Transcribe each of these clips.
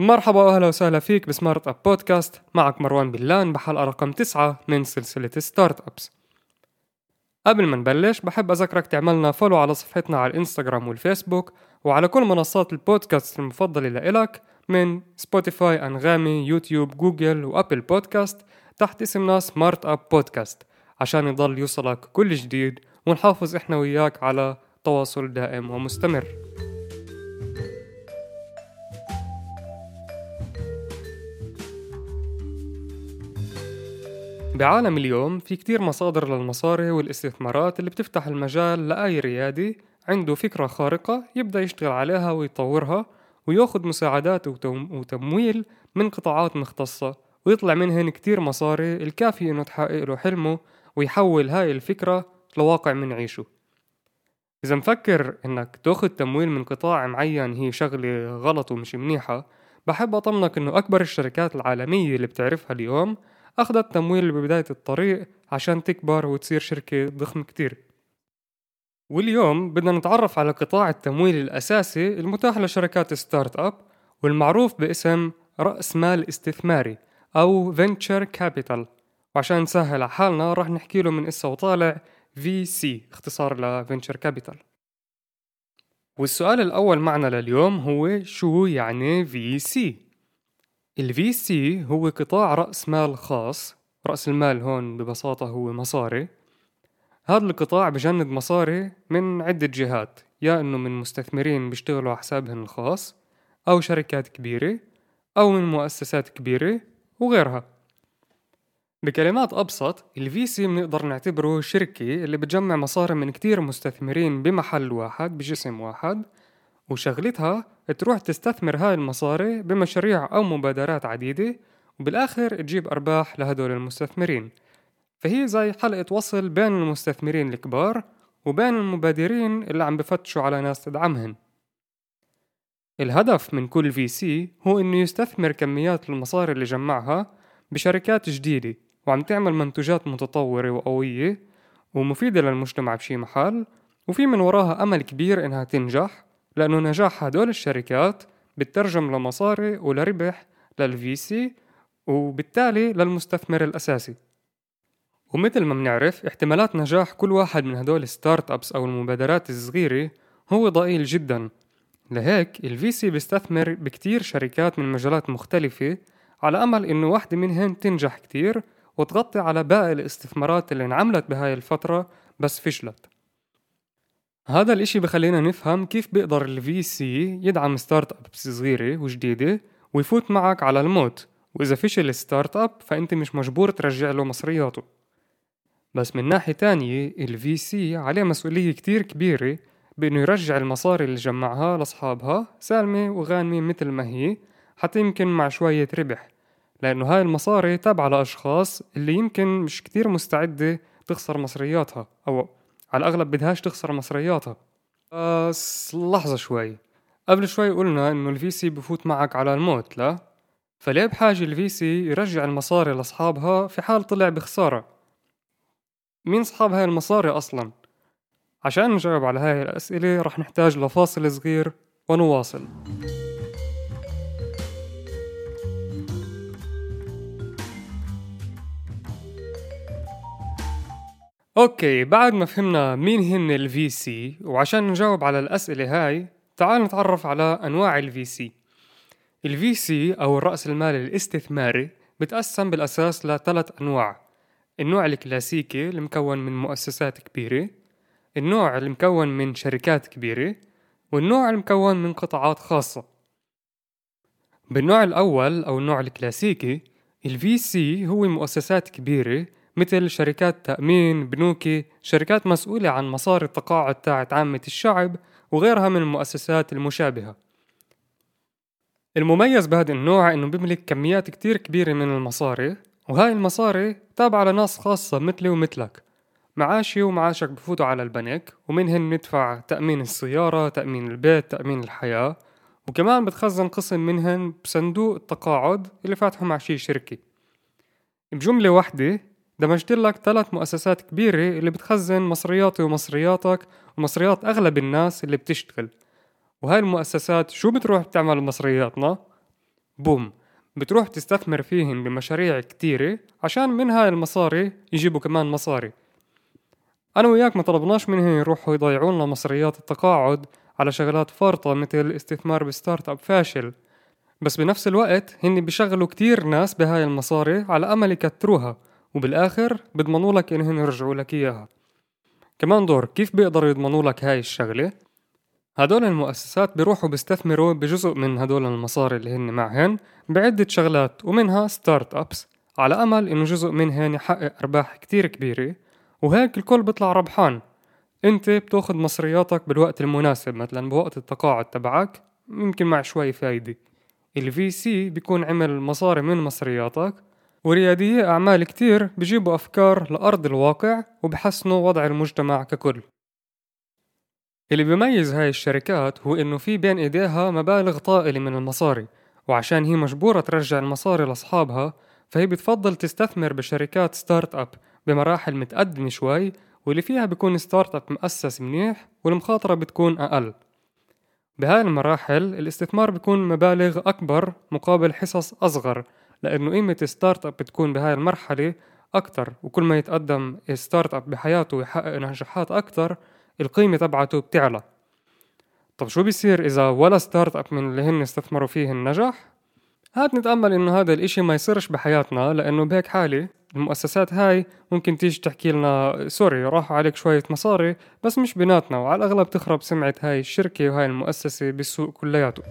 مرحبا وأهلا وسهلا فيك ب Smart Up Podcast. معك مروان بلان بحلقة رقم تسعة من سلسلة startups. قبل ما نبلش بحب أذكرك تعملنا follow على صفحتنا على الإنستغرام والفيسبوك وعلى كل منصات البودكاست المفضلة لإلك من Spotify أنغامي YouTube Google و Apple Podcast تحت اسمنا Smart Up Podcast عشان يضل يوصلك كل جديد ونحافظ إحنا وياك على تواصل دائم ومستمر. بعالم اليوم في كتير مصادر للمصاري والاستثمارات اللي بتفتح المجال لأي ريادي عنده فكرة خارقة يبدأ يشتغل عليها ويطورها وياخد مساعدات وتمويل من قطاعات مختصة ويطلع منهن كتير مصاري الكافي إنه تحقق له حلمه ويحول هاي الفكرة لواقع من عيشه. إذا مفكر إنك تاخد تمويل من قطاع معين هي شغلة غلط ومش منيحة بحب أطمنك إنه أكبر الشركات العالمية اللي بتعرفها اليوم أخذت تمويل ببداية الطريق عشان تكبر وتصير شركة ضخمة كتير. واليوم بدنا نتعرف على قطاع التمويل الأساسي المتاح لشركات startup والمعروف باسم رأس مال استثماري أو Venture Capital. وعشان نسهل على حالنا راح نحكيله من إسا وطالع VC اختصار ل Venture Capital. والسؤال الأول معنا لليوم هو شو يعني VC؟ ال VC هو قطاع رأس مال خاص. رأس المال هون ببساطة هو مصاري. هذا القطاع بجند مصاري من عدة جهات يا إنه من مستثمرين بيشتغلوا على حسابهم الخاص أو شركات كبيرة أو من مؤسسات كبيرة وغيرها. بكلمات أبسط ال VC بنقدر نعتبره شركة اللي بتجمع مصاري من كتير مستثمرين بمحل واحد بجسم واحد وشغلتها تروح تستثمر هاي المصاري بمشاريع أو مبادرات عديدة وبالآخر تجيب أرباح لهدول المستثمرين. فهي زي حلقة وصل بين المستثمرين الكبار وبين المبادرين اللي عم بفتشوا على ناس تدعمهن الهدف من كل في سي هو إنه يستثمر كميات المصاري اللي جمعها بشركات جديدة وعم تعمل منتوجات متطورة وقوية ومفيدة للمجتمع بشي محل وفي من وراها أمل كبير إنها تنجح لأنه نجاح هدول الشركات بترجم لمصاري ولربح لل VC وبالتالي للمستثمر الأساسي. ومثل ما بنعرف احتمالات نجاح كل واحد من هدول ال startups أو المبادرات الصغيرة هو ضئيل جدا. لهيك ال VC بيستثمر بكتير شركات من مجالات مختلفة على أمل إنه واحدة منهن تنجح كتير وتغطي على باقي الاستثمارات اللي انعملت بهاي الفترة بس فشلت. هذا الإشي بخلينا نفهم كيف بيقدر ال VC يدعم startups صغيرة وجديدة ويفوت معك على الموت. وإذا فشل ال startup فأنت مش مجبور ترجع له مصرياته. بس من ناحية تانية ال VC عليه مسؤولية كتير كبيرة بإنه يرجع المصاري اللي جمعها لأصحابها سالمة وغانمة مثل ما هي حتى يمكن مع شوية ربح. لأنه هاي المصاري تابعة لأشخاص اللي يمكن مش كتير مستعدة تخسر مصرياتها أو على الأغلب بدهاش تخسر مصرياتها بس لحظة شوي قبل شوي قلنا إنه ال VC بفوت معك على الموت لا؟ فليه بحاجة ال VC يرجع المصاري لأصحابها في حال طلع بخسارة مين صحاب هاي المصاري أصلا؟ عشان نجاوب على هاي الأسئلة رح نحتاج لفاصل صغير ونواصل أوكي بعد ما فهمنا مين هن ال VC وعشان نجاوب على الأسئلة هاي تعال نتعرف على أنواع ال VC ال VC أو الرأس المال الاستثماري بتقسم بالأساس لثلاث أنواع. النوع الكلاسيكي المكون من مؤسسات كبيرة النوع المكون من شركات كبيرة والنوع المكون من قطاعات خاصة. بالنوع الأول أو النوع الكلاسيكي ال VC هو مؤسسات كبيرة مثل شركات تأمين بنوكي شركات مسؤولة عن مصاري التقاعد تاعت عامة الشعب وغيرها من المؤسسات المشابهة. المميز بهذا النوع إنه بيملك كميات كتير كبيرة من المصاري وهاي المصاري تابعة لناس خاصة مثلي ومثلك. معاشي ومعاشك بفوتوا على البنك ومنهن ندفع تأمين السيارة تأمين البيت تأمين الحياة وكمان بتخزن قسم منهن بصندوق التقاعد اللي فاتحه مع شي شركة. بجملة واحدة دمجت لك ثلاث مؤسسات كبيرة اللي بتخزن مصرياتي ومصرياتك ومصريات أغلب الناس اللي بتشتغل. وهاي المؤسسات شو بتروح بتعمل مصرياتنا؟ بوم بتروح تستثمر فيهن بمشاريع كتيرة عشان من هاي المصاري يجيبوا كمان مصاري. أنا وياك ما طلبناش منهم يروحوا يضيعوا لنا مصريات التقاعد على شغلات فارطة مثل الاستثمار ب startup فاشل. بس بنفس الوقت هن بيشغلوا كتير ناس بهاي المصاري على أمل يكتروها. وبالآخر بيضمنوا لك إنهم يرجعوا لك إياها. كمان دور كيف بيقدروا يضمنوا لك هاي الشغلة؟ هدول المؤسسات بيروحوا بيستثمروا بجزء من هدول المصاري اللي هن معهن بعدة شغلات ومنها startups على أمل إنه جزء منهن يحقق أرباح كتير كبيرة. وهيك الكل بيطلع ربحان. أنت بتاخد مصرياتك بالوقت المناسب مثلا بوقت التقاعد تبعك يمكن مع شوي فايدة. ال VC بيكون عمل مصاري من مصرياتك ورياديي أعمال كتير بجيبوا أفكار لأرض الواقع وبحسنوا وضع المجتمع ككل. اللي بيميز هاي الشركات هو إنه في بين إيديها مبالغ طائلة من المصاري وعشان هي مجبورة ترجع المصاري لأصحابها فهي بتفضل تستثمر بشركات startup بمراحل متقدمة شوي واللي فيها بيكون startup مؤسس منيح والمخاطرة بتكون أقل. بهاي المراحل الاستثمار بيكون مبالغ أكبر مقابل حصص أصغر لأنه قيمة startup بتكون بهاي المرحلة أكتر وكل ما يتقدم startup بحياته ويحقق نجاحات أكتر القيمة تبعته بتعلى. طب شو بيصير إذا ولا startup من اللي هن استثمروا فيه نجح؟ هات نتأمل إنه هذا الإشي ما يصيرش بحياتنا لأنه بهيك حالة المؤسسات هاي ممكن تيجي تحكي لنا sorry راح عليك شوية مصاري بس مش بيناتنا. وعلى الأغلب تخرب سمعة هاي الشركة وهاي المؤسسة بالسوق كلياته.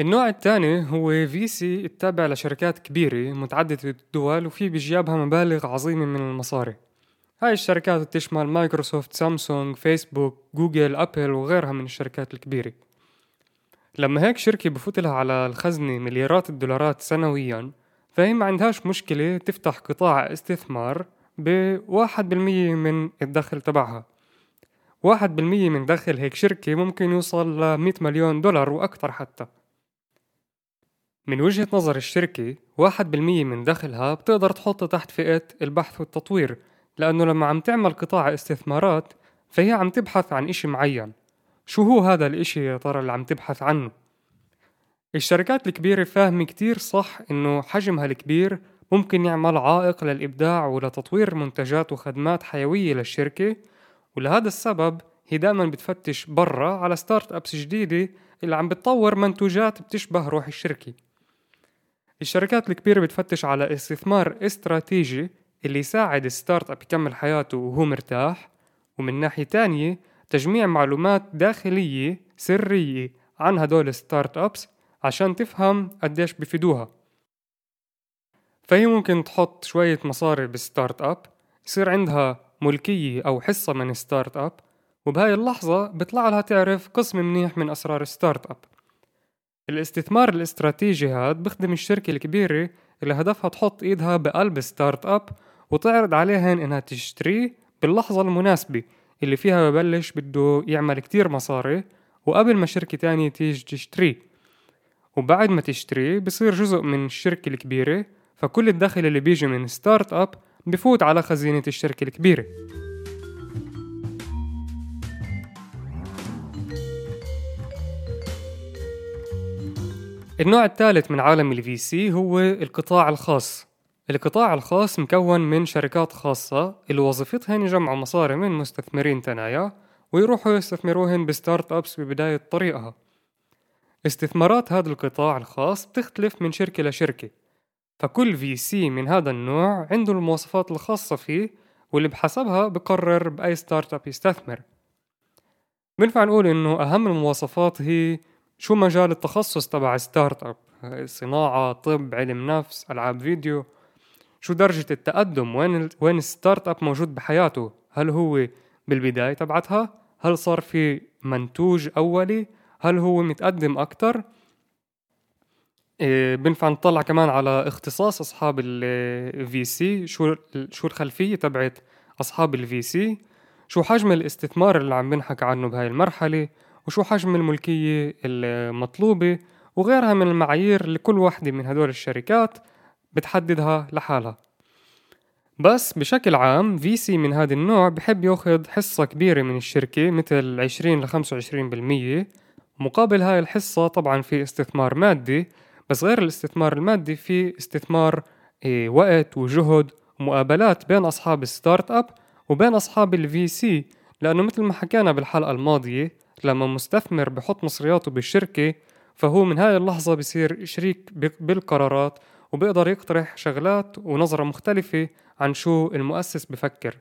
النوع الثاني هو VC التابع لشركات كبيرة متعددة الدول وفي بجيابها مبالغ عظيمة من المصاري. هاي الشركات بتشمل مايكروسوفت سامسونج فيسبوك جوجل أبل وغيرها من الشركات الكبيرة. لما هيك شركة بفوت لها على الخزنة مليارات الدولارات سنويا فهي ما عندهاش مشكلة تفتح قطاع استثمار بواحد بالمية من الدخل تبعها. واحد بالمية من دخل هيك شركة ممكن يوصل لمية مليون دولار وأكثر حتى. من وجهة نظر الشركة واحد بالمية من دخلها بتقدر تحطه تحت فئة البحث والتطوير لأنه لما عم تعمل قطاع استثمارات فهي عم تبحث عن إشي معين. شو هو هذا الإشي يا ترى اللي عم تبحث عنه؟ الشركات الكبيرة فاهمة كتير صح إنه حجمها الكبير ممكن يعمل عائق للإبداع ولتطوير منتجات وخدمات حيوية للشركة ولهذا السبب هي دائما بتفتش برا على startups جديدة اللي عم بتطور منتوجات بتشبه روح الشركة. الشركات الكبيرة بتفتش على استثمار استراتيجي اللي يساعد ال startup يكمل حياته وهو مرتاح ومن ناحية تانية تجميع معلومات داخلية سرية عن هدول ال startups عشان تفهم قديش بفيدوها. فهي ممكن تحط شوية مصاري بال startup يصير عندها ملكية أو حصة من ال startup وبهاي اللحظة بيطلع لها تعرف قسم منيح من أسرار ال startup. الاستثمار الاستراتيجي هذا بخدم الشركة الكبيرة اللي هدفها تحط إيدها بقلب startup وتعرض عليهن إنها تشتريه باللحظة المناسبة اللي فيها ببلش بده يعمل كتير مصاري وقبل ما شركة تانية تيجي تشتريه وبعد ما تشتريه بصير جزء من الشركة الكبيرة فكل الدخل اللي بيجي من startup بفوت على خزينة الشركة الكبيرة. النوع الثالث من عالم ال VC هو القطاع الخاص. القطاع الخاص مكون من شركات خاصة اللي وظيفتهن يجمعوا مصاري من مستثمرين تنايا ويروحوا يستثمروهن ب startups ببداية طريقها. استثمارات هذا القطاع الخاص بتختلف من شركة لشركة فكل VC من هذا النوع عنده المواصفات الخاصة فيه واللي بحسبها بقرر بأي startup يستثمر. بنفع نقول إنه أهم المواصفات هي شو مجال التخصص تبع startup؟ صناعة طب علم نفس ألعاب فيديو. شو درجة التقدم؟ وين. وين ال startup موجود بحياته؟ هل هو بالبداية تبعتها؟ هل صار في منتوج أولي؟ هل هو متقدم أكتر؟ إيه بنفع نطلع كمان على اختصاص أصحاب ال VC شو شو الخلفية تبعت أصحاب ال VC شو حجم الاستثمار اللي عم بنحكى عنه بهاي المرحلة؟ وشو حجم الملكية المطلوبة وغيرها من المعايير لكل واحدة من هدول الشركات بتحددها لحالها. بس بشكل عام VC من هذا النوع بحب ياخذ حصة كبيرة من الشركة مثل 20 ل 25% مقابل هاي الحصة طبعا في استثمار مادي بس غير الاستثمار المادي في استثمار إيه وقت وجهد ومقابلات بين أصحاب ال startup وبين أصحاب ال VC لأنه مثل ما حكينا بالحلقة الماضية لما مستثمر بحط مصرياته بالشركة فهو من هاي اللحظة بصير شريك بالقرارات وبيقدر يقترح شغلات ونظرة مختلفة عن شو المؤسس بفكر.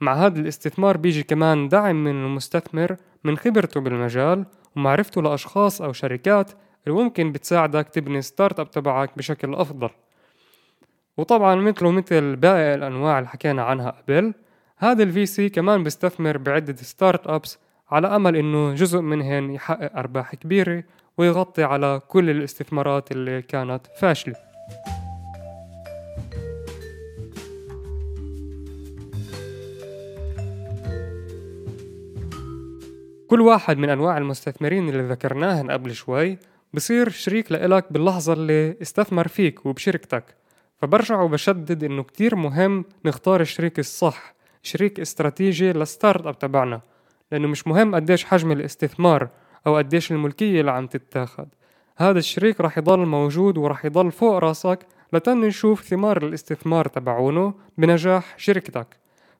مع هذا الاستثمار بيجي كمان دعم من المستثمر من خبرته بالمجال ومعرفته لأشخاص أو شركات اللي ممكن بتساعدك تبني startup تبعك بشكل أفضل. وطبعا مثله مثل باقي الأنواع اللي حكينا عنها قبل هذا ال VC كمان بيستثمر بعدة startups على أمل إنه جزء منهن يحقق أرباح كبيرة ويغطي على كل الاستثمارات اللي كانت فاشلة. كل واحد من أنواع المستثمرين اللي ذكرناهن قبل شوي بصير شريك لإلك باللحظة اللي استثمر فيك وبشركتك. فبرجع وبشدد إنه كتير مهم نختار الشريك الصح شريك استراتيجي للستارت أب تبعنا لأنه مش مهم قديش حجم الاستثمار أو قديش الملكية اللي عم تتاخد. هذا الشريك رح يضل موجود ورح يضل فوق راسك لتن نشوف ثمار الاستثمار تبعونه بنجاح شركتك.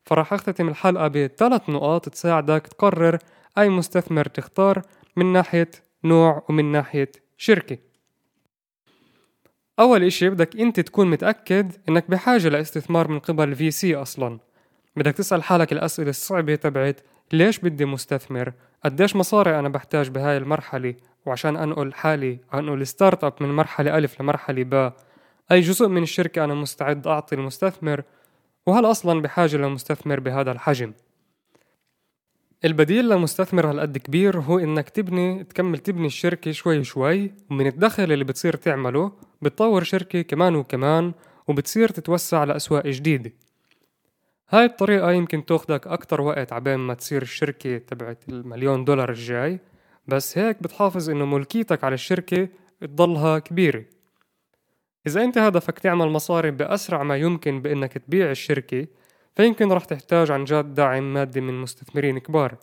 فرح أختتم الحلقة بثلاث نقاط تساعدك تقرر أي مستثمر تختار من ناحية نوع ومن ناحية شركة. أول إشي بدك أنت تكون متأكد إنك بحاجة لاستثمار من قبل في سي أصلا. بدك تسأل حالك الأسئلة الصعبة تبعت ليش بدي مستثمر؟ قديش مصاري أنا بحتاج بهاي المرحلة؟ وعشان أنقل حالي أنقل startup من مرحلة ألف لمرحلة باء أي جزء من الشركة أنا مستعد أعطي المستثمر؟ وهل أصلا بحاجة لمستثمر بهذا الحجم؟ البديل لمستثمر هالقد كبير هو إنك تبني تكمل تبني الشركة شوي شوي ومن الدخل اللي بتصير تعمله بتطور شركة كمان وكمان وبتصير تتوسع لأسواق جديدة. هاي الطريقة يمكن تاخدك أكتر وقت عبين ما تصير الشركة تبعت المليون دولار الجاي بس هيك بتحافظ إنه ملكيتك على الشركة تضلها كبيرة. إذا أنت هدفك تعمل مصاري بأسرع ما يمكن بإنك تبيع الشركة فيمكن رح تحتاج عن جد دعم مادي من مستثمرين كبار.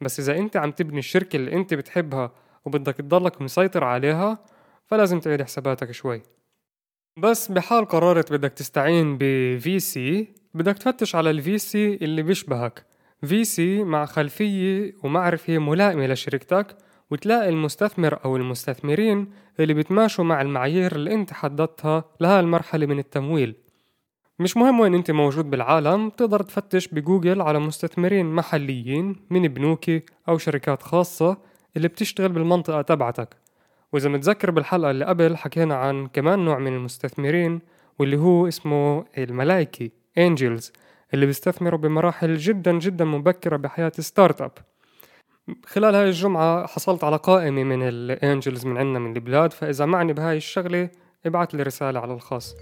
بس إذا أنت عم تبني الشركة اللي أنت بتحبها وبدك تضلك مسيطر عليها فلازم تعيد حساباتك شوي. بس بحال قررت بدك تستعين ب VC بدك تفتش على ال VC اللي بيشبهك. VC مع خلفية ومعرفة ملائمة لشركتك وتلاقي المستثمر أو المستثمرين اللي بتماشوا مع المعايير اللي أنت حددتها لها المرحلة من التمويل. مش مهم وين أنت موجود بالعالم تقدر تفتش بجوجل على مستثمرين محليين من بنوكي أو شركات خاصة اللي بتشتغل بالمنطقة تبعتك. وإذا متذكر بالحلقة اللي قبل حكينا عن كمان نوع من المستثمرين واللي هو اسمه الملايكي angels اللي بيستثمروا بمراحل جدا جدا مبكرة بحياة startup. خلال هاي الجمعة حصلت على قائمة من ال angels من عندنا من البلاد فإذا معني بهاي الشغلة ابعت لي رسالة على الخاص.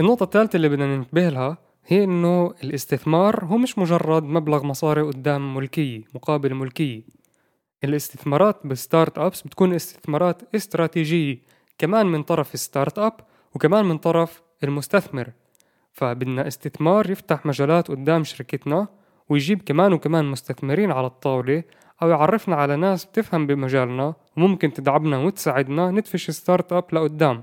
النقطة الثالثة اللي بدنا ننتبه لها هي إنه الاستثمار هو مش مجرد مبلغ مصاري قدام ملكية مقابل ملكية. الاستثمارات بال startups بتكون استثمارات استراتيجية كمان من طرف ال startup وكمان من طرف المستثمر. فبدنا استثمار يفتح مجالات قدام شركتنا ويجيب كمان وكمان مستثمرين على الطاولة أو يعرفنا على ناس بتفهم بمجالنا وممكن تدعمنا وتساعدنا ندفش startup لقدام.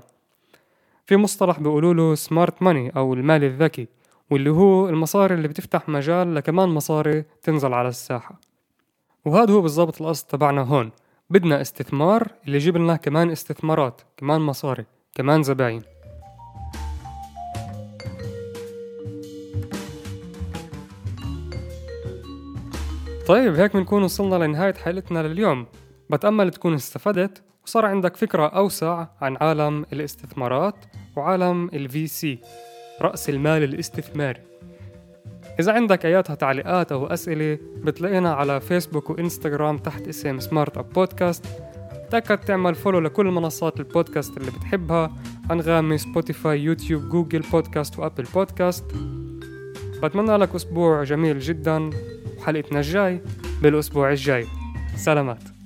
في مصطلح بيقولوا له سمارت ماني أو المال الذكي واللي هو المصاري اللي بتفتح مجال لكمان مصاري تنزل على الساحة. وهذا هو بالضبط القصد تبعنا هون. بدنا استثمار اللي يجيب لنا كمان استثمارات كمان مصاري كمان زباين. طيب هيك بنكون وصلنا لنهاية حلقتنا لليوم. بتأمل تكون استفدت وصار عندك فكرة أوسع عن عالم الاستثمارات وعالم ال VC رأس المال الاستثماري. إذا عندك أياتها تعليقات أو أسئلة بتلاقينا على فيسبوك وإنستغرام تحت اسم Smart Up Podcast تأكد تعمل follow لكل منصات البودكاست اللي بتحبها أنغامي سبوتيفاي يوتيوب Google Podcasts و Apple Podcasts بتمنى لك أسبوع جميل جدا وحلقتنا الجاي بالأسبوع الجاي. سلامات.